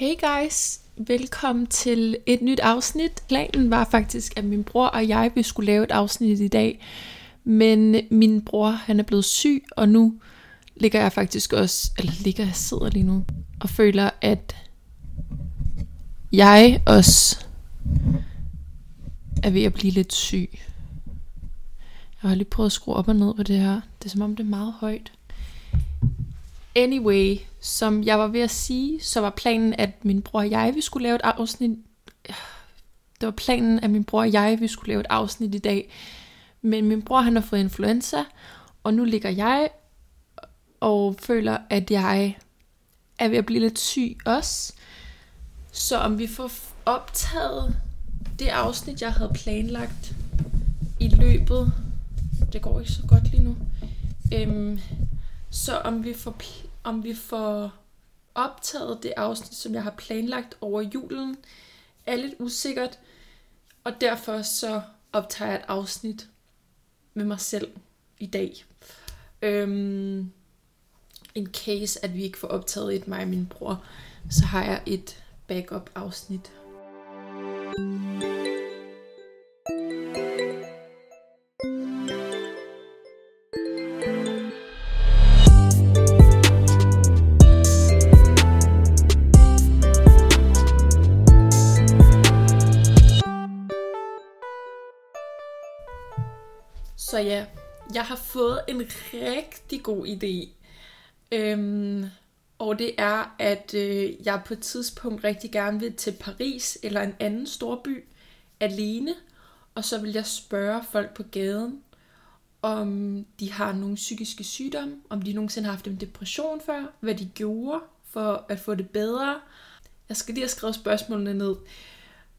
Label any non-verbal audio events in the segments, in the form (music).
Hey guys, velkommen til et nyt afsnit. Planen var faktisk, at min bror og jeg vi skulle lave et afsnit i dag, men min bror han er blevet syg, og nu ligger jeg faktisk også, eller ligger jeg sidder lige nu, og føler, at jeg også er ved at blive lidt syg. Jeg har lige prøvet at skrue op og ned på det her. Det er som om det er meget højt. Anyway, som jeg var ved at sige, så var planen, at min bror og jeg, vi skulle lave et afsnit. Det var planen, at min bror og jeg, vi skulle lave et afsnit i dag. Men min bror, han har fået influenza, og nu ligger jeg og føler, at jeg er ved at blive lidt syg også. Så om vi får optaget det afsnit, jeg havde planlagt i løbet, det går ikke så godt lige nu, øhm, så om vi får, om vi får optaget det afsnit, som jeg har planlagt over julen, er lidt usikkert, og derfor så optager jeg et afsnit med mig selv i dag. Øhm, in case, at vi ikke får optaget et mig og min bror, så har jeg et backup afsnit. Så rigtig god idé. Øhm, og det er, at øh, jeg på et tidspunkt rigtig gerne vil til Paris eller en anden stor by alene. Og så vil jeg spørge folk på gaden, om de har nogle psykiske sygdomme, om de nogensinde har haft en depression før, hvad de gjorde for at få det bedre. Jeg skal lige have skrevet spørgsmålene ned.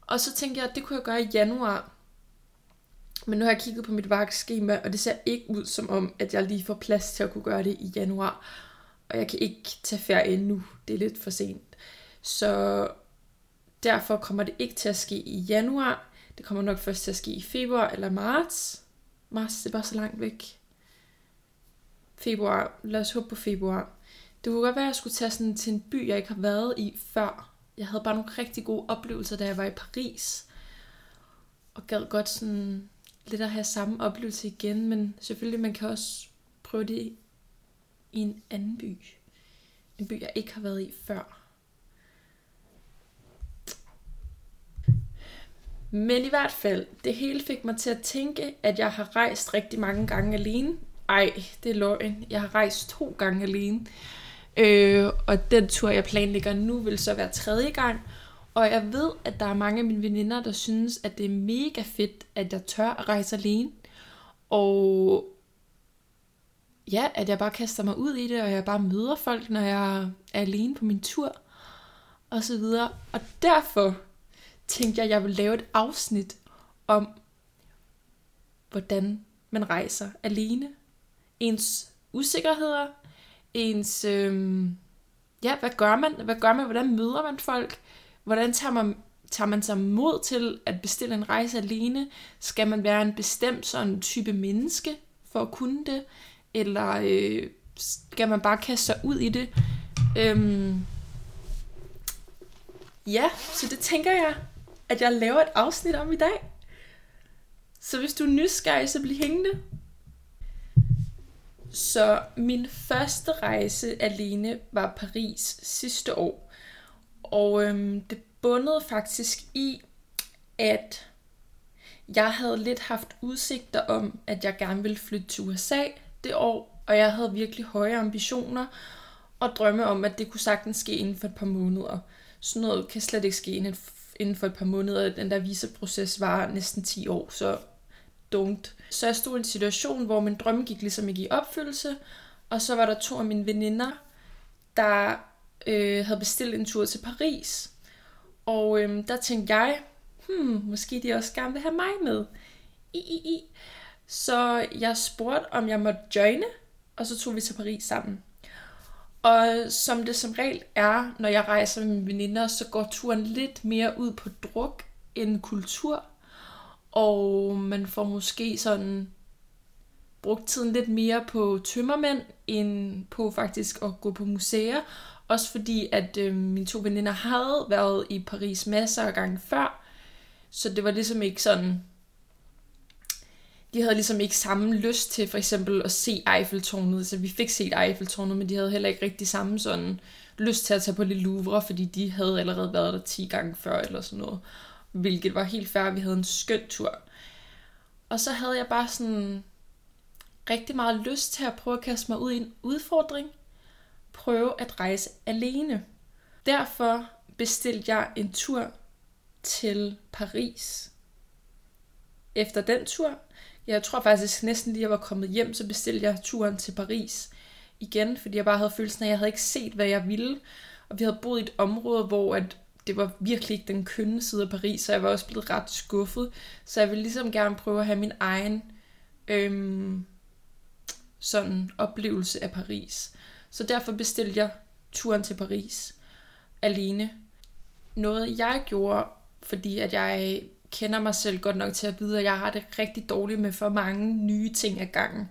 Og så tænkte jeg, at det kunne jeg gøre i januar. Men nu har jeg kigget på mit vagtskema, og det ser ikke ud som om, at jeg lige får plads til at kunne gøre det i januar. Og jeg kan ikke tage ferie endnu. Det er lidt for sent. Så derfor kommer det ikke til at ske i januar. Det kommer nok først til at ske i februar eller marts. Marts, det er bare så langt væk. Februar. Lad os håbe på februar. Det kunne godt være, at jeg skulle tage sådan til en by, jeg ikke har været i før. Jeg havde bare nogle rigtig gode oplevelser, da jeg var i Paris. Og gad godt sådan lidt at have samme oplevelse igen, men selvfølgelig man kan også prøve det i en anden by. En by, jeg ikke har været i før. Men i hvert fald, det hele fik mig til at tænke, at jeg har rejst rigtig mange gange alene. Ej, det er løgn. Jeg har rejst to gange alene. Øh, og den tur, jeg planlægger nu, vil så være tredje gang. Og jeg ved, at der er mange af mine veninder, der synes, at det er mega fedt, at jeg tør at rejse alene. Og ja, at jeg bare kaster mig ud i det, og jeg bare møder folk, når jeg er alene på min tur. Og så videre. Og derfor tænkte jeg, at jeg vil lave et afsnit om, hvordan man rejser alene. Ens usikkerheder, ens, øhm, ja, hvad gør man? Hvad gør man? Hvordan møder man folk? Hvordan tager man, tager man sig mod til at bestille en rejse alene? Skal man være en bestemt sådan type menneske for at kunne det? Eller øh, skal man bare kaste sig ud i det? Øhm, ja, så det tænker jeg, at jeg laver et afsnit om i dag. Så hvis du er nysgerrig, så bliv hængende. Så min første rejse alene var Paris sidste år. Og øhm, det bundede faktisk i, at jeg havde lidt haft udsigter om, at jeg gerne ville flytte til USA det år, og jeg havde virkelig høje ambitioner og drømme om, at det kunne sagtens ske inden for et par måneder. Sådan noget kan slet ikke ske inden for et par måneder. Den der viseproces var næsten 10 år, så don't. Så jeg stod i en situation, hvor min drømme gik ligesom ikke i opfyldelse, og så var der to af mine veninder, der øh, havde bestilt en tur til Paris. Og øh, der tænkte jeg, hmm, måske de også gerne vil have mig med. I, i, i. Så jeg spurgte, om jeg måtte joine, og så tog vi til Paris sammen. Og som det som regel er, når jeg rejser med mine veninder, så går turen lidt mere ud på druk end kultur. Og man får måske sådan brugt tiden lidt mere på tømmermænd, end på faktisk at gå på museer også fordi, at øh, mine to veninder havde været i Paris masser af gange før, så det var ligesom ikke sådan... De havde ligesom ikke samme lyst til for eksempel at se Eiffeltårnet. Så vi fik set Eiffeltårnet, men de havde heller ikke rigtig samme sådan lyst til at tage på Le Louvre, fordi de havde allerede været der 10 gange før eller sådan noget. Hvilket var helt fair, vi havde en skøn tur. Og så havde jeg bare sådan rigtig meget lyst til at prøve at kaste mig ud i en udfordring. Prøve at rejse alene. Derfor bestilte jeg en tur til Paris. Efter den tur, jeg tror faktisk næsten lige jeg var kommet hjem, så bestilte jeg turen til Paris igen, fordi jeg bare havde følelsen af, at jeg havde ikke set, hvad jeg ville. Og vi havde boet i et område, hvor at det var virkelig ikke den kønne side af Paris, så jeg var også blevet ret skuffet. Så jeg ville ligesom gerne prøve at have min egen øhm, sådan oplevelse af Paris. Så derfor bestilte jeg turen til Paris alene. Noget jeg gjorde, fordi at jeg kender mig selv godt nok til at vide, at jeg har det rigtig dårligt med for mange nye ting ad gangen.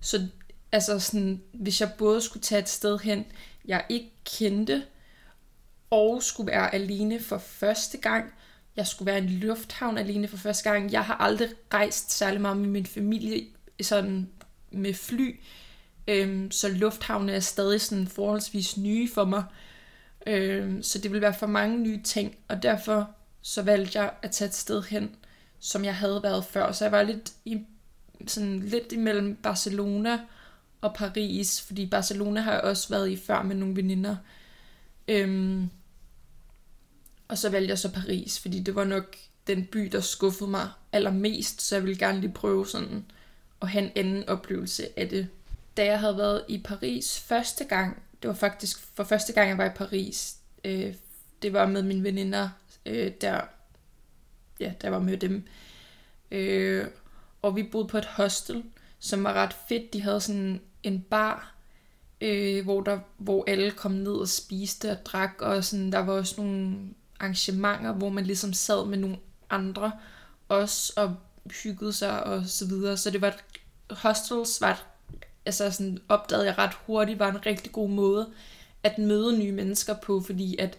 Så altså sådan, hvis jeg både skulle tage et sted hen, jeg ikke kendte, og skulle være alene for første gang, jeg skulle være i en lufthavn alene for første gang. Jeg har aldrig rejst særlig meget med min familie sådan med fly, øhm, så lufthavne er stadig sådan forholdsvis nye for mig. Øhm, så det vil være for mange nye ting, og derfor så valgte jeg at tage et sted hen, som jeg havde været før. Så jeg var lidt, i, sådan lidt imellem Barcelona og Paris, fordi Barcelona har jeg også været i før med nogle veninder. Øhm, og så valgte jeg så Paris, fordi det var nok den by, der skuffede mig allermest, så jeg ville gerne lige prøve sådan at have en anden oplevelse af det. Da jeg havde været i Paris første gang, det var faktisk for første gang, jeg var i Paris, øh, det var med mine veninder, øh, der, ja, der var med dem. Øh, og vi boede på et hostel, som var ret fedt. De havde sådan en bar, øh, hvor, der, hvor alle kom ned og spiste og drak, og sådan, der var også nogle arrangementer, hvor man ligesom sad med nogle andre også og hyggede sig og så videre. Så det var et, hostels var et, altså sådan opdagede jeg ret hurtigt, var en rigtig god måde at møde nye mennesker på, fordi at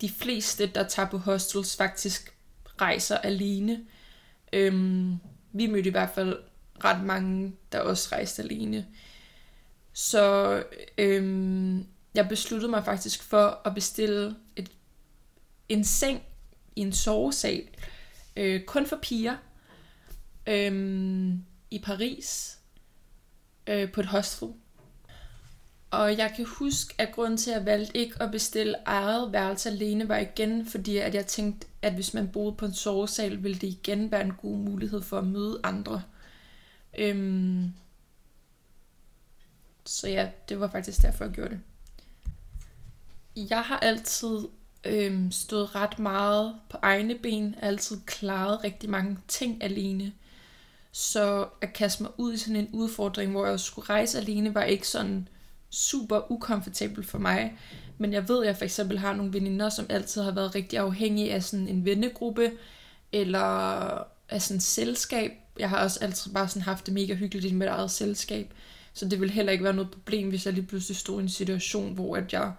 de fleste, der tager på hostels, faktisk rejser alene. Øhm, vi mødte i hvert fald ret mange, der også rejste alene. Så øhm, jeg besluttede mig faktisk for at bestille et, en seng i en sovesal, øh, kun for piger, øhm, i Paris, øh, på et hostel. Og jeg kan huske, at grunden til, at jeg valgte ikke at bestille eget værelse alene, var igen, fordi at jeg tænkte, at hvis man boede på en sovesal, ville det igen være en god mulighed for at møde andre. Øhm, så ja, det var faktisk derfor, jeg gjorde det. Jeg har altid øhm, stået ret meget på egne ben, altid klaret rigtig mange ting alene. Så at kaste mig ud i sådan en udfordring, hvor jeg skulle rejse alene, var ikke sådan super ukomfortabel for mig. Men jeg ved, at jeg for eksempel har nogle veninder, som altid har været rigtig afhængige af sådan en vennegruppe, eller af sådan et selskab. Jeg har også altid bare sådan haft det mega hyggeligt i mit eget selskab. Så det ville heller ikke være noget problem, hvis jeg lige pludselig stod i en situation, hvor at jeg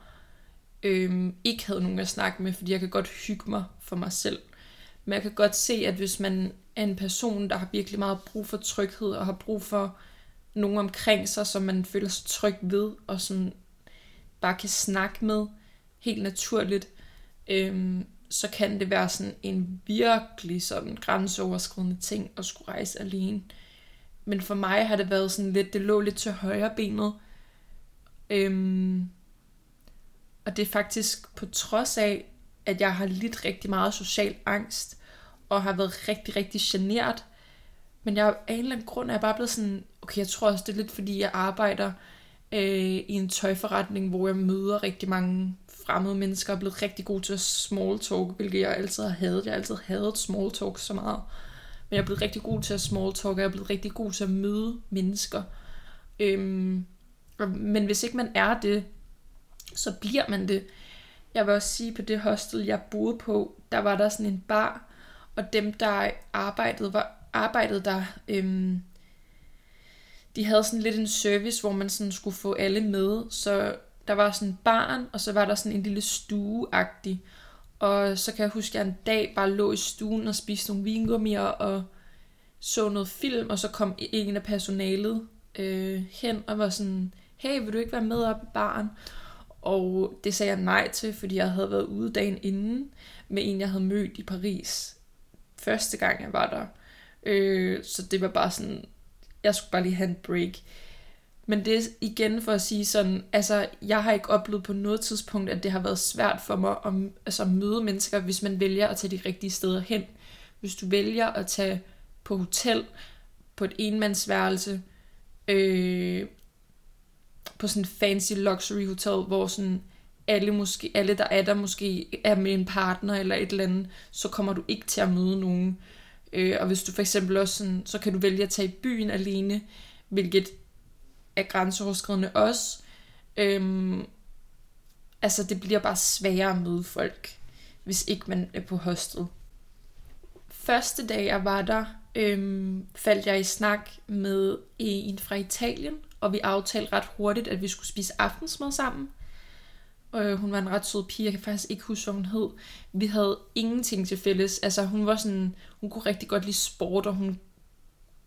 øhm, ikke havde nogen at snakke med, fordi jeg kan godt hygge mig for mig selv. Men jeg kan godt se, at hvis man af en person, der har virkelig meget brug for tryghed, og har brug for nogen omkring sig, som man føler sig tryg ved, og som bare kan snakke med helt naturligt, øhm, så kan det være sådan en virkelig sådan grænseoverskridende ting at skulle rejse alene. Men for mig har det været sådan lidt, det lå lidt til højre benet. Øhm, og det er faktisk på trods af, at jeg har lidt rigtig meget social angst, og har været rigtig, rigtig genert. Men jeg, af en eller anden grund er jeg bare blevet sådan, okay, jeg tror også, det er lidt fordi, jeg arbejder øh, i en tøjforretning, hvor jeg møder rigtig mange fremmede mennesker, og er blevet rigtig god til at small talk, hvilket jeg altid har hadet. Jeg har altid hadet small talk så meget. Men jeg er blevet rigtig god til at small talk, og jeg er blevet rigtig god til at møde mennesker. Øhm, men hvis ikke man er det, så bliver man det. Jeg vil også sige, på det hostel, jeg boede på, der var der sådan en bar, og dem, der arbejdede, var arbejdede der, øhm, de havde sådan lidt en service, hvor man sådan skulle få alle med, så der var sådan en barn, og så var der sådan en lille stueagtig. Og så kan jeg huske, at jeg en dag bare lå i stuen og spiste nogle vingummier og så noget film, og så kom e- en af personalet øh, hen og var sådan, hey, vil du ikke være med op i baren? Og det sagde jeg nej til, fordi jeg havde været ude dagen inden med en, jeg havde mødt i Paris. Første gang, jeg var der. Øh, så det var bare sådan, jeg skulle bare lige have en break. Men det er igen for at sige sådan, altså jeg har ikke oplevet på noget tidspunkt, at det har været svært for mig altså, at altså, møde mennesker, hvis man vælger at tage de rigtige steder hen. Hvis du vælger at tage på hotel, på et enmandsværelse, øh, på sådan en fancy luxury hotel, hvor sådan alle, måske, alle der er der måske er med en partner eller et eller andet, så kommer du ikke til at møde nogen. Øh, og hvis du for eksempel også sådan, så kan du vælge at tage i byen alene, hvilket er grænseoverskridende også. Øhm, altså det bliver bare sværere at møde folk, hvis ikke man er på hostel. Første dag jeg var der, øhm, faldt jeg i snak med en fra Italien, og vi aftalte ret hurtigt, at vi skulle spise aftensmad sammen. Øh, hun var en ret sød pige, jeg kan faktisk ikke huske, hvad hun hed. Vi havde ingenting til fælles. Altså hun var sådan, hun kunne rigtig godt lide sport, og hun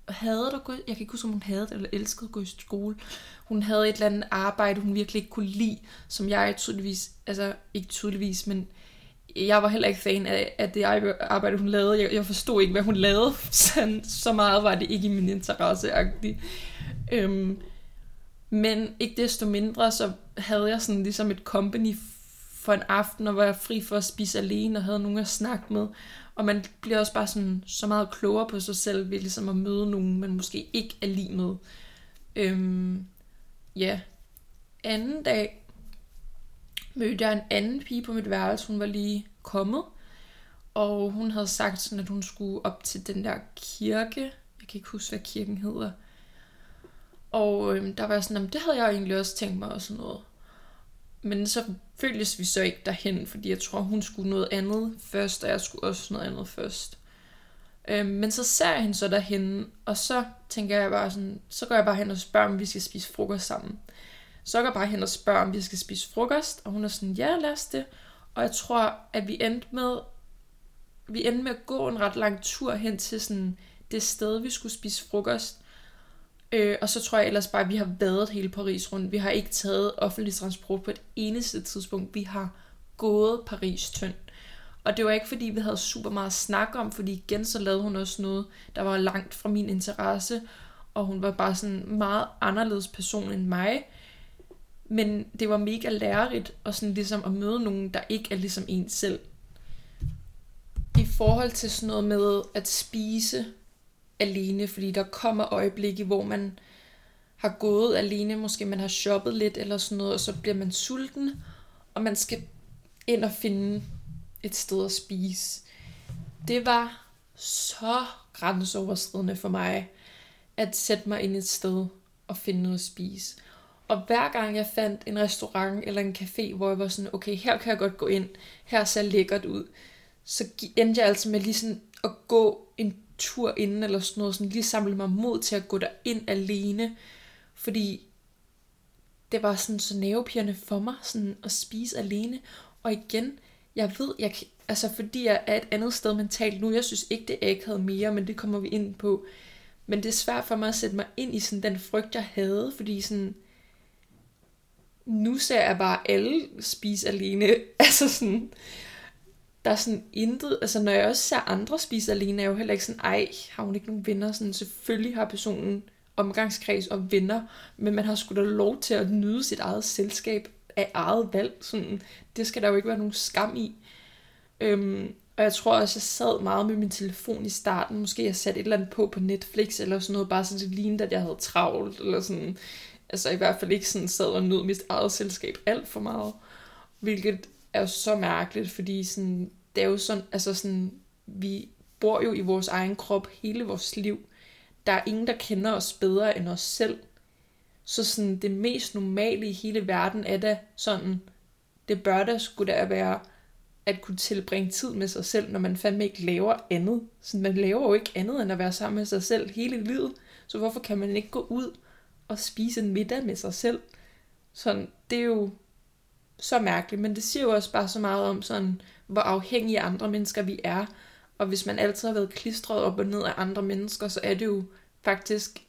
havde at gå, jeg kan ikke huske, om hun havde eller elskede at gå i skole. Hun havde et eller andet arbejde, hun virkelig ikke kunne lide, som jeg tydeligvis, altså ikke tydeligvis, men jeg var heller ikke fan af, af det arbejde, hun lavede. Jeg, jeg forstod ikke, hvad hun lavede. (laughs) Så, så meget var det ikke i min interesse. Øhm, men ikke desto mindre, så havde jeg sådan ligesom et company for en aften, og var jeg fri for at spise alene, og havde nogen at snakke med. Og man bliver også bare sådan, så meget klogere på sig selv, ved ligesom at møde nogen, man måske ikke er lige med. Øhm, ja. Anden dag mødte jeg en anden pige på mit værelse. Hun var lige kommet. Og hun havde sagt sådan, at hun skulle op til den der kirke. Jeg kan ikke huske, hvad kirken hedder. Og øhm, der var jeg sådan, det havde jeg egentlig også tænkt mig og sådan noget. Men så føltes vi så ikke derhen, fordi jeg tror, hun skulle noget andet først, og jeg skulle også noget andet først. Øhm, men så ser jeg hende så derhen, og så tænker jeg bare sådan, så går jeg bare hen og spørger, om vi skal spise frokost sammen. Så går jeg bare hen og spørger, om vi skal spise frokost, og hun er sådan, ja, lad os det. Og jeg tror, at vi endte med, vi endte med at gå en ret lang tur hen til sådan det sted, vi skulle spise frokost. Øh, og så tror jeg ellers bare, at vi har været hele Paris rundt. Vi har ikke taget offentlig transport på et eneste tidspunkt. Vi har gået Paris tynd. Og det var ikke fordi, vi havde super meget at snakke om, fordi igen så lavede hun også noget, der var langt fra min interesse. Og hun var bare sådan en meget anderledes person end mig. Men det var mega lærerigt og sådan ligesom at møde nogen, der ikke er ligesom en selv. I forhold til sådan noget med at spise alene, fordi der kommer øjeblikke, hvor man har gået alene, måske man har shoppet lidt eller sådan noget, og så bliver man sulten, og man skal ind og finde et sted at spise. Det var så grænseoverskridende for mig, at sætte mig ind et sted og finde noget at spise. Og hver gang jeg fandt en restaurant eller en café, hvor jeg var sådan, okay, her kan jeg godt gå ind, her ser lækkert ud, så endte jeg altså med lige sådan at gå tur inden eller sådan noget, sådan lige samle mig mod til at gå der ind alene, fordi det var sådan så nervepirrende for mig sådan at spise alene. Og igen, jeg ved, jeg altså fordi jeg er et andet sted mentalt nu, jeg synes ikke, det er ikke havde mere, men det kommer vi ind på. Men det er svært for mig at sætte mig ind i sådan den frygt, jeg havde, fordi sådan, nu ser jeg bare alle spise alene. (laughs) Altså sådan, der er sådan intet, altså når jeg også ser andre spise alene, er jeg jo heller ikke sådan, ej, har hun ikke nogen venner? Sådan, selvfølgelig har personen omgangskreds og venner, men man har sgu da lov til at nyde sit eget selskab af eget valg. Sådan, det skal der jo ikke være nogen skam i. Øhm, og jeg tror også, jeg sad meget med min telefon i starten. Måske jeg satte et eller andet på på Netflix, eller sådan noget, bare sådan, det lignede, at jeg havde travlt, eller sådan. Altså i hvert fald ikke sådan sad og nød mit eget selskab alt for meget. Hvilket er jo så mærkeligt, fordi sådan, det er jo sådan, altså sådan, vi bor jo i vores egen krop hele vores liv. Der er ingen, der kender os bedre end os selv. Så sådan, det mest normale i hele verden er da sådan, det bør da skulle da være at kunne tilbringe tid med sig selv, når man fandme ikke laver andet. Så man laver jo ikke andet end at være sammen med sig selv hele livet. Så hvorfor kan man ikke gå ud og spise en middag med sig selv? Sådan, det er jo så mærkeligt, men det siger jo også bare så meget om sådan, hvor afhængige andre mennesker vi er. Og hvis man altid har været klistret op og ned af andre mennesker, så er det jo faktisk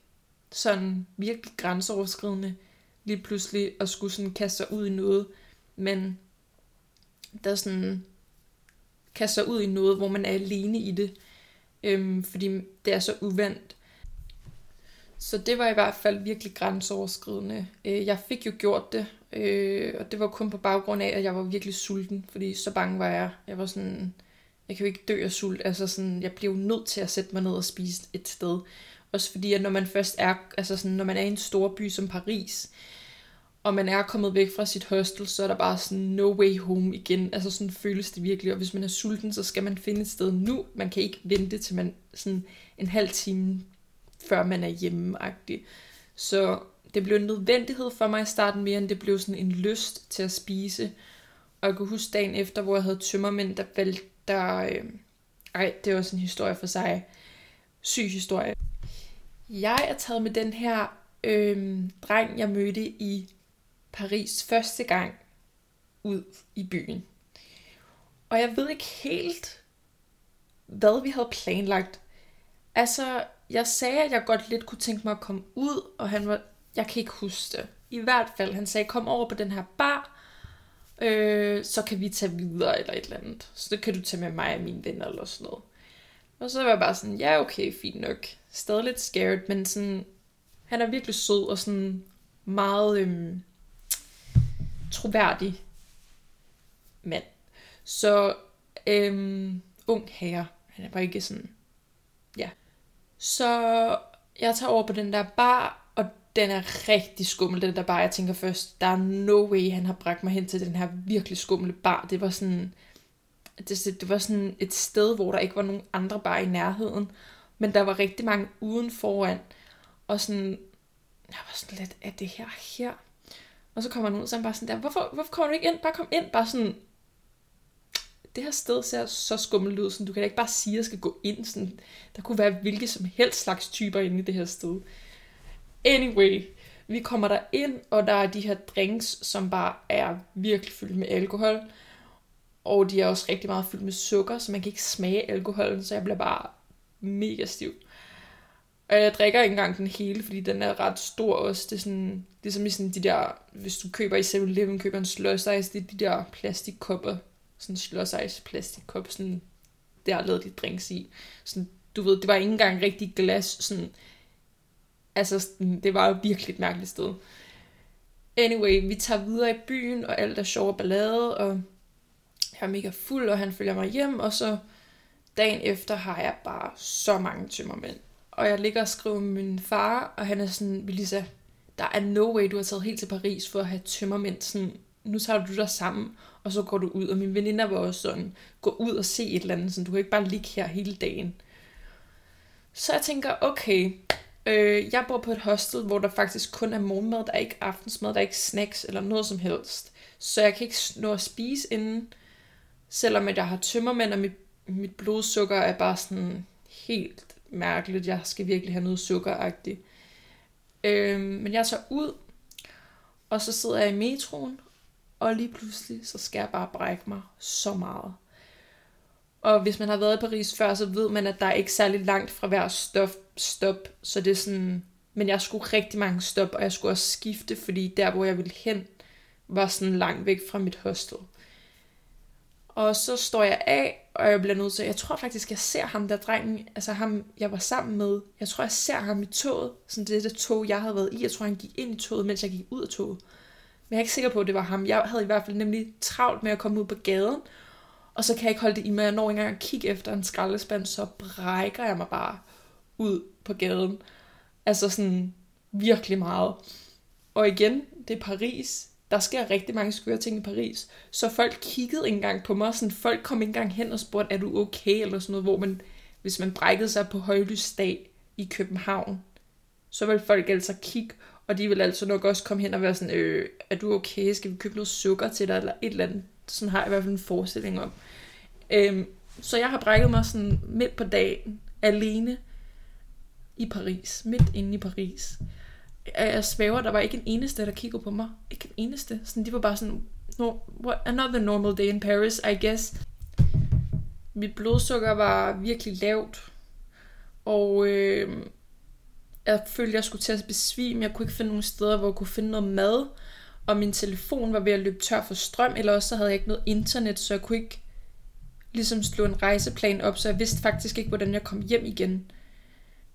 sådan virkelig grænseoverskridende lige pludselig at skulle sådan kaste sig ud i noget, men der sådan kaste sig ud i noget, hvor man er alene i det, øhm, fordi det er så uvandt. Så det var i hvert fald virkelig grænseoverskridende. Øh, jeg fik jo gjort det, øh, og det var kun på baggrund af, at jeg var virkelig sulten, fordi så bange var jeg. Jeg var sådan, jeg kan jo ikke dø af sult, altså sådan, jeg blev nødt til at sætte mig ned og spise et sted. Også fordi, at når man først er, altså sådan, når man er i en stor by som Paris, og man er kommet væk fra sit hostel, så er der bare sådan no way home igen. Altså sådan føles det virkelig, og hvis man er sulten, så skal man finde et sted nu. Man kan ikke vente til man sådan en halv time, før man er hjemme -agtig. Så det blev en nødvendighed for mig i starten mere, end det blev sådan en lyst til at spise. Og jeg kunne huske dagen efter, hvor jeg havde tømmermænd, der valgte der... Øh, ej, det var også en historie for sig. Syg historie. Jeg er taget med den her øh, dreng, jeg mødte i Paris første gang ud i byen. Og jeg ved ikke helt, hvad vi havde planlagt. Altså, jeg sagde, at jeg godt lidt kunne tænke mig at komme ud, og han var, jeg kan ikke huske det. I hvert fald, han sagde, kom over på den her bar, øh, så kan vi tage videre eller et eller andet. Så det kan du tage med mig og mine venner eller sådan noget. Og så var jeg bare sådan, ja okay, fint nok. Stadig lidt scared, men sådan, han er virkelig sød og sådan meget øhm, troværdig mand. Så øhm, ung herre, han er bare ikke sådan, ja. Så jeg tager over på den der bar, den er rigtig skummel, den der bar. Jeg tænker først, der er no way, han har bragt mig hen til den her virkelig skumle bar. Det var sådan, det, det var sådan et sted, hvor der ikke var nogen andre bar i nærheden, men der var rigtig mange uden foran, og sådan, jeg var sådan lidt, er det her her? Og så kommer han ud, så han bare sådan der, hvorfor, hvorfor kommer du ikke ind? Bare kom ind, bare sådan, det her sted ser så skummelt ud, sådan, du kan ikke bare sige, at jeg skal gå ind. Sådan, der kunne være hvilke som helst slags typer inde i det her sted. Anyway, vi kommer der ind, og der er de her drinks, som bare er virkelig fyldt med alkohol. Og de er også rigtig meget fyldt med sukker, så man kan ikke smage alkoholen, så jeg bliver bare mega stiv. Og jeg drikker ikke engang den hele, fordi den er ret stor også. Det er sådan, ligesom i sådan de der, hvis du køber i 7-Eleven, køber en slush ice, det er de der plastikkopper. Sådan slush ice plastikkop, sådan, der lavede de drinks i. Sådan, du ved, det var ikke engang rigtig glas, sådan, altså, det var jo virkelig et mærkeligt sted. Anyway, vi tager videre i byen, og alt er sjov og ballade, og jeg er mega fuld, og han følger mig hjem, og så dagen efter har jeg bare så mange tømmermænd. Og jeg ligger og skriver med min far, og han er sådan, Melissa, der er no way, du har taget helt til Paris for at have tømmermænd. Sådan, nu tager du dig sammen, og så går du ud. Og min veninder var også sådan, gå ud og se et eller andet, sådan, du kan ikke bare ligge her hele dagen. Så jeg tænker, okay, øh, jeg bor på et hostel, hvor der faktisk kun er morgenmad, der er ikke aftensmad, der er ikke snacks eller noget som helst. Så jeg kan ikke nå at spise inden, selvom at jeg har tømmermænd, og mit, mit blodsukker er bare sådan helt mærkeligt. Jeg skal virkelig have noget sukkeragtigt. Øh, men jeg tager ud, og så sidder jeg i metroen, og lige pludselig, så skal jeg bare brække mig så meget. Og hvis man har været i Paris før, så ved man, at der er ikke særlig langt fra hver stop, stop. Så det er sådan... Men jeg skulle rigtig mange stop, og jeg skulle også skifte, fordi der, hvor jeg ville hen, var sådan langt væk fra mit hostel. Og så står jeg af, og jeg bliver nødt til, jeg tror faktisk, jeg ser ham der drengen, altså ham, jeg var sammen med, jeg tror, jeg ser ham i toget, sådan det, det tog, jeg havde været i, jeg tror, han gik ind i toget, mens jeg gik ud af toget. Men jeg er ikke sikker på, at det var ham. Jeg havde i hvert fald nemlig travlt med at komme ud på gaden, og så kan jeg ikke holde det i mig. Jeg når ikke engang at kigge efter en skraldespand, så brækker jeg mig bare ud på gaden. Altså sådan virkelig meget. Og igen, det er Paris der sker rigtig mange skøre ting i Paris. Så folk kiggede ikke engang på mig. Sådan, folk kom ikke engang hen og spurgte, er du okay? Eller sådan noget, hvor man, hvis man brækkede sig på højlysdag i København, så ville folk altså kigge, og de vil altså nok også komme hen og være sådan, øh, er du okay? Skal vi købe noget sukker til dig? Eller et eller andet. Sådan har jeg i hvert fald en forestilling om. Øhm, så jeg har brækket mig sådan midt på dagen, alene i Paris. Midt inde i Paris jeg svæver, der var ikke en eneste, der kiggede på mig. Ikke en eneste. Sådan, de var bare sådan, no, what, another normal day in Paris, I guess. Mit blodsukker var virkelig lavt, og øh, jeg følte, jeg skulle til at besvime. Jeg kunne ikke finde nogen steder, hvor jeg kunne finde noget mad, og min telefon var ved at løbe tør for strøm, eller også så havde jeg ikke noget internet, så jeg kunne ikke ligesom slå en rejseplan op, så jeg vidste faktisk ikke, hvordan jeg kom hjem igen.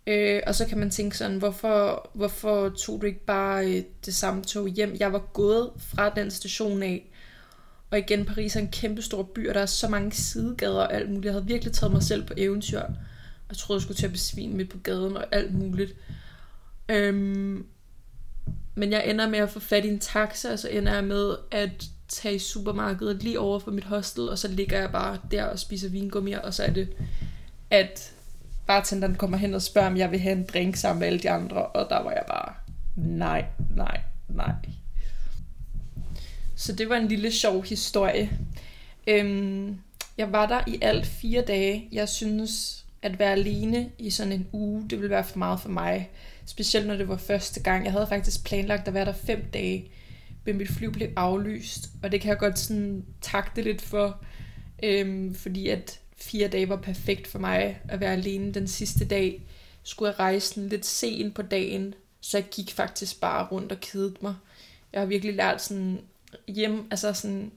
Øh, og så kan man tænke sådan, hvorfor, hvorfor tog du ikke bare øh, det samme tog hjem? Jeg var gået fra den station af, og igen, Paris er en kæmpe stor by, og der er så mange sidegader og alt muligt. Jeg havde virkelig taget mig selv på eventyr. Jeg troede, jeg skulle til at besvime midt på gaden og alt muligt. Øhm, men jeg ender med at få fat i en taxa, og så ender jeg med at tage i supermarkedet lige over for mit hostel, og så ligger jeg bare der og spiser vingummier, og så er det, at bartenderen kommer hen og spørger, om jeg vil have en drink sammen med alle de andre, og der var jeg bare, nej, nej, nej. Så det var en lille sjov historie. Øhm, jeg var der i alt fire dage. Jeg synes, at være alene i sådan en uge, det ville være for meget for mig. Specielt når det var første gang. Jeg havde faktisk planlagt at være der fem dage, men mit fly blev aflyst. Og det kan jeg godt sådan takte lidt for, øhm, fordi at fire dage var perfekt for mig at være alene. Den sidste dag skulle jeg rejse lidt sent på dagen, så jeg gik faktisk bare rundt og kedede mig. Jeg har virkelig lært sådan hjem, altså sådan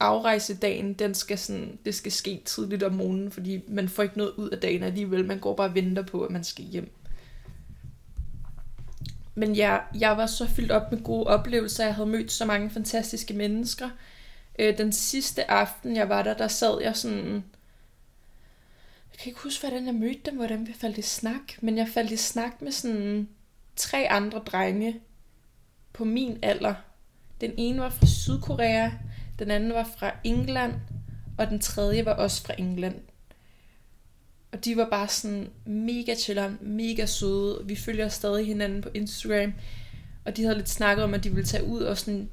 afrejsedagen, den skal sådan, det skal ske tidligt om morgenen, fordi man får ikke noget ud af dagen alligevel. Man går bare og venter på, at man skal hjem. Men jeg, jeg var så fyldt op med gode oplevelser. Jeg havde mødt så mange fantastiske mennesker. Øh, den sidste aften, jeg var der, der sad jeg sådan... Jeg kan ikke huske, hvordan jeg mødte dem, hvordan vi faldt i snak. Men jeg faldt i snak med sådan tre andre drenge på min alder. Den ene var fra Sydkorea, den anden var fra England, og den tredje var også fra England. Og de var bare sådan mega chiller, mega søde. Vi følger stadig hinanden på Instagram. Og de havde lidt snakket om, at de ville tage ud, og sådan,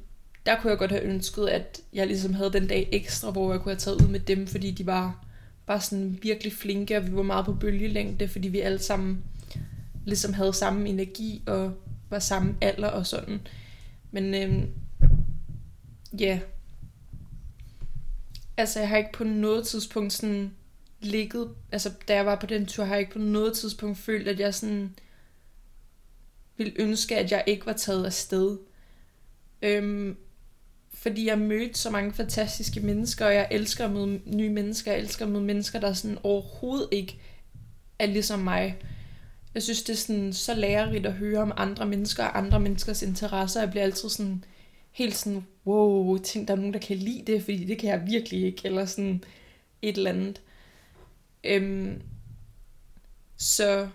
der kunne jeg godt have ønsket, at jeg ligesom havde den dag ekstra, hvor jeg kunne have taget ud med dem, fordi de var bare sådan virkelig flinke, og vi var meget på bølgelængde, fordi vi alle sammen ligesom havde samme energi, og var samme alder og sådan. Men øhm, ja, yeah. altså jeg har ikke på noget tidspunkt sådan ligget, altså da jeg var på den tur, har jeg ikke på noget tidspunkt følt, at jeg sådan ville ønske, at jeg ikke var taget afsted. Øhm, fordi jeg mødte så mange fantastiske mennesker, og jeg elsker at møde nye mennesker. Jeg elsker at møde mennesker, der sådan overhovedet ikke er ligesom mig. Jeg synes, det er sådan så lærerigt at høre om andre mennesker og andre menneskers interesser. Jeg bliver altid sådan helt sådan, wow, tænk, der er nogen, der kan lide det, fordi det kan jeg virkelig ikke, eller sådan et eller andet. Øhm, så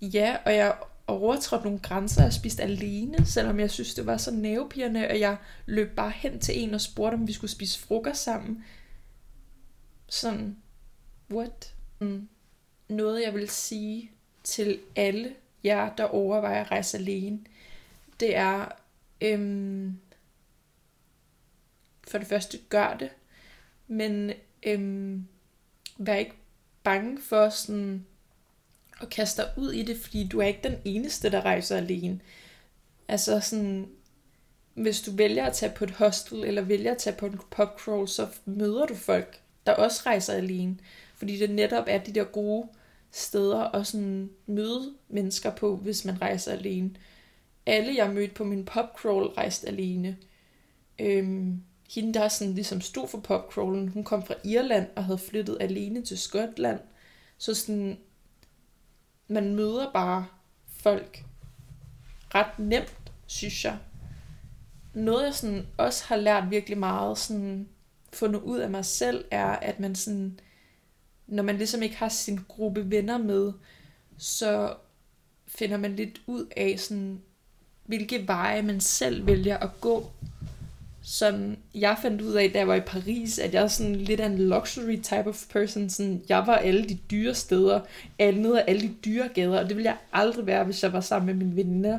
ja, og jeg overtrådte nogle grænser. og spiste alene, selvom jeg synes, det var så nervepirrende, og jeg løb bare hen til en og spurgte, om vi skulle spise frokost sammen. Sådan, what? Mm. Noget, jeg vil sige til alle jer, der overvejer at rejse alene, det er, øhm, for det første, gør det, men øhm, vær ikke bange for sådan at kaste dig ud i det, fordi du er ikke den eneste, der rejser alene. Altså sådan, hvis du vælger at tage på et hostel, eller vælger at tage på en popcrawl, så møder du folk, der også rejser alene. Fordi det netop er de der gode steder at sådan møde mennesker på, hvis man rejser alene. Alle, jeg mødte på min popcrawl, rejste alene. Øhm, hende, der sådan ligesom stod for popcrawlen, hun kom fra Irland og havde flyttet alene til Skotland. Så sådan, man møder bare folk ret nemt, synes jeg. Noget, jeg sådan også har lært virkelig meget, sådan fundet ud af mig selv, er, at man sådan, når man ligesom ikke har sin gruppe venner med, så finder man lidt ud af, sådan, hvilke veje man selv vælger at gå sådan, jeg fandt ud af, da jeg var i Paris, at jeg er sådan lidt af en luxury type of person. Sådan, jeg var alle de dyre steder, andet af alle de dyre gader, og det ville jeg aldrig være, hvis jeg var sammen med mine venner.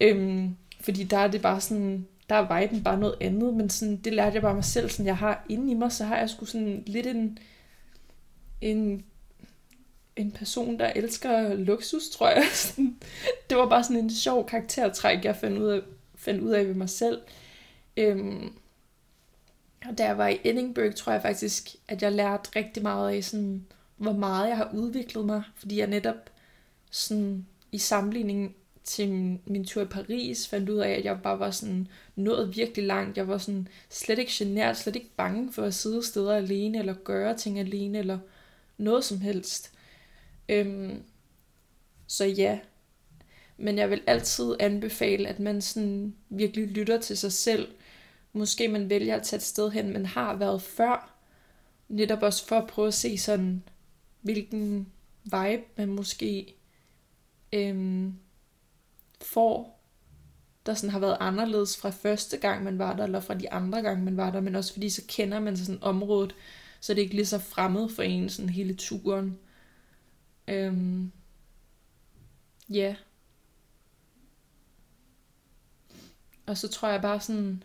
Øhm, fordi der er det bare sådan, der er viben bare noget andet, men sådan, det lærte jeg bare mig selv. Sådan, jeg har inde i mig, så har jeg sgu sådan lidt en, en, en person, der elsker luksus, tror jeg. (laughs) det var bare sådan en sjov karaktertræk, jeg fandt ud af, fandt ud af ved mig selv. Øhm, og da jeg var i Edinburgh, tror jeg faktisk, at jeg lærte rigtig meget af, sådan, hvor meget jeg har udviklet mig. Fordi jeg netop sådan, i sammenligning til min, min tur i Paris fandt ud af, at jeg bare var sådan nået virkelig langt. Jeg var sådan slet ikke genert, slet ikke bange for at sidde steder alene, eller gøre ting alene, eller noget som helst. Øhm, så ja, men jeg vil altid anbefale, at man sådan virkelig lytter til sig selv. Måske man vælger at tage et sted hen, man har været før. Netop også for at prøve at se sådan, hvilken vibe man måske øhm, får, der sådan har været anderledes fra første gang, man var der, eller fra de andre gange, man var der, men også fordi så kender man sådan området, så det er ikke lige så fremmed for en sådan hele turen. Øhm, ja. Yeah. Og så tror jeg bare sådan,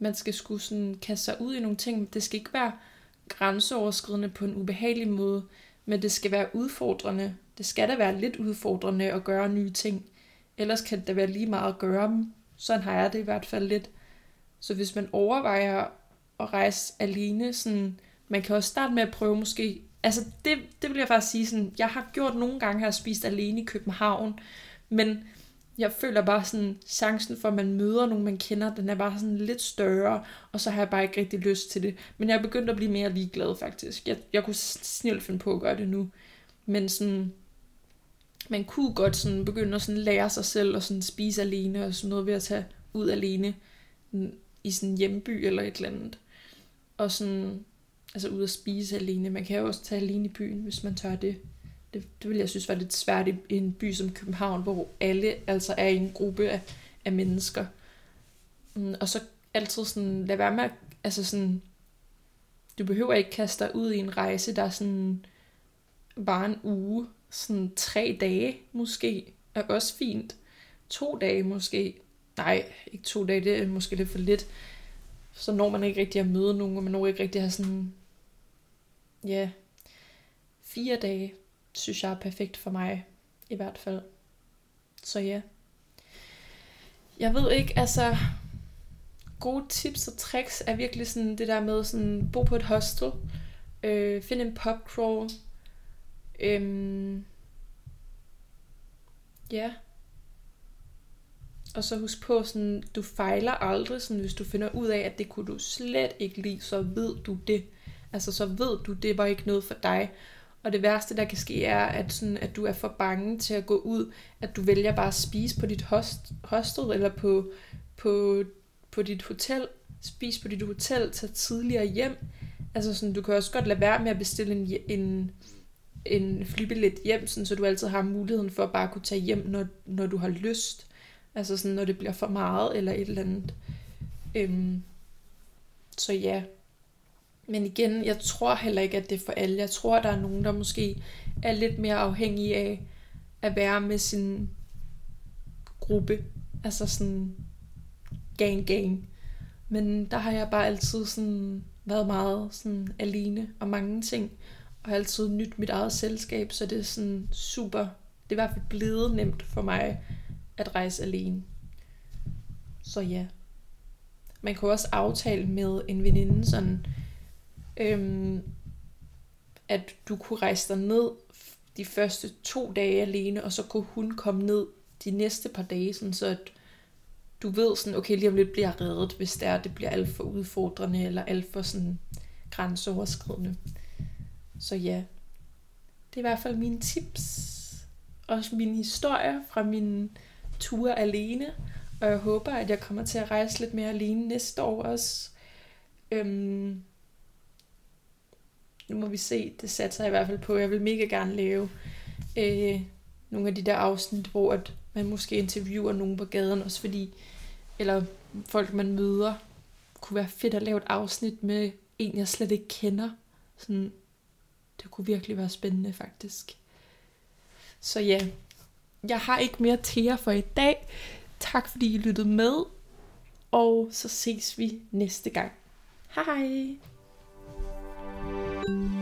man skal skulle sådan kaste sig ud i nogle ting. Det skal ikke være grænseoverskridende på en ubehagelig måde, men det skal være udfordrende. Det skal da være lidt udfordrende at gøre nye ting. Ellers kan det da være lige meget at gøre dem. Sådan har jeg det i hvert fald lidt. Så hvis man overvejer at rejse alene, sådan, man kan også starte med at prøve måske, altså det, det vil jeg faktisk sige sådan, jeg har gjort nogle gange, har jeg spist alene i København, men jeg føler bare sådan, chancen for, at man møder nogen, man kender, den er bare sådan lidt større, og så har jeg bare ikke rigtig lyst til det. Men jeg er begyndt at blive mere ligeglad, faktisk. Jeg, jeg kunne snilt finde på at gøre det nu. Men sådan, man kunne godt sådan begynde at sådan lære sig selv og sådan spise alene og sådan noget ved at tage ud alene i sådan en hjemby eller et eller andet. Og sådan, altså ud at spise alene. Man kan jo også tage alene i byen, hvis man tør det. Det, det vil jeg synes var lidt svært i en by som København, hvor alle altså er i en gruppe af, af mennesker. Mm, og så altid sådan, lad være med at, altså sådan, du behøver ikke kaste dig ud i en rejse, der er sådan bare en uge, sådan tre dage måske, er også fint. To dage måske, nej, ikke to dage, det er måske lidt for lidt. Så når man ikke rigtig at møde nogen, og man når ikke rigtig at have sådan, ja, fire dage, synes jeg er perfekt for mig, i hvert fald. Så ja. Jeg ved ikke, altså, gode tips og tricks er virkelig sådan det der med sådan, bo på et hostel, øh, find en crawl, øhm, ja, og så husk på, sådan, du fejler aldrig, sådan, hvis du finder ud af, at det kunne du slet ikke lide, så ved du det. Altså, så ved du, det var ikke noget for dig. Og det værste, der kan ske, er, at, sådan, at du er for bange til at gå ud, at du vælger bare at spise på dit host, hostel, eller på, på, på dit hotel, spis på dit hotel, tage tidligere hjem. Altså sådan, du kan også godt lade være med at bestille en, en, en flybillet hjem, sådan, så du altid har muligheden for at bare kunne tage hjem, når, når du har lyst. Altså sådan, når det bliver for meget, eller et eller andet. Øhm, så ja, men igen, jeg tror heller ikke, at det er for alle. Jeg tror, der er nogen, der måske er lidt mere afhængige af at være med sin gruppe. Altså sådan gang gang. Men der har jeg bare altid sådan været meget sådan alene og mange ting. Og har altid nyt mit eget selskab, så det er sådan super. Det er i hvert fald blevet nemt for mig at rejse alene. Så ja. Man kan også aftale med en veninde sådan, øhm, at du kunne rejse dig ned de første to dage alene, og så kunne hun komme ned de næste par dage, sådan så at du ved sådan, okay, lige om lidt bliver jeg reddet, hvis det er, det bliver alt for udfordrende, eller alt for sådan grænseoverskridende. Så ja, det er i hvert fald mine tips, og min historie fra min tur alene, og jeg håber, at jeg kommer til at rejse lidt mere alene næste år også. Øhm, må vi se, det satser jeg i hvert fald på. Jeg vil mega gerne lave øh, nogle af de der afsnit, hvor at man måske interviewer nogen på gaden, også fordi, eller folk man møder, kunne være fedt at lave et afsnit med en, jeg slet ikke kender. Sådan, det kunne virkelig være spændende, faktisk. Så ja, jeg har ikke mere til jer for i dag. Tak fordi I lyttede med, og så ses vi næste gang. Hej hej! Thank you.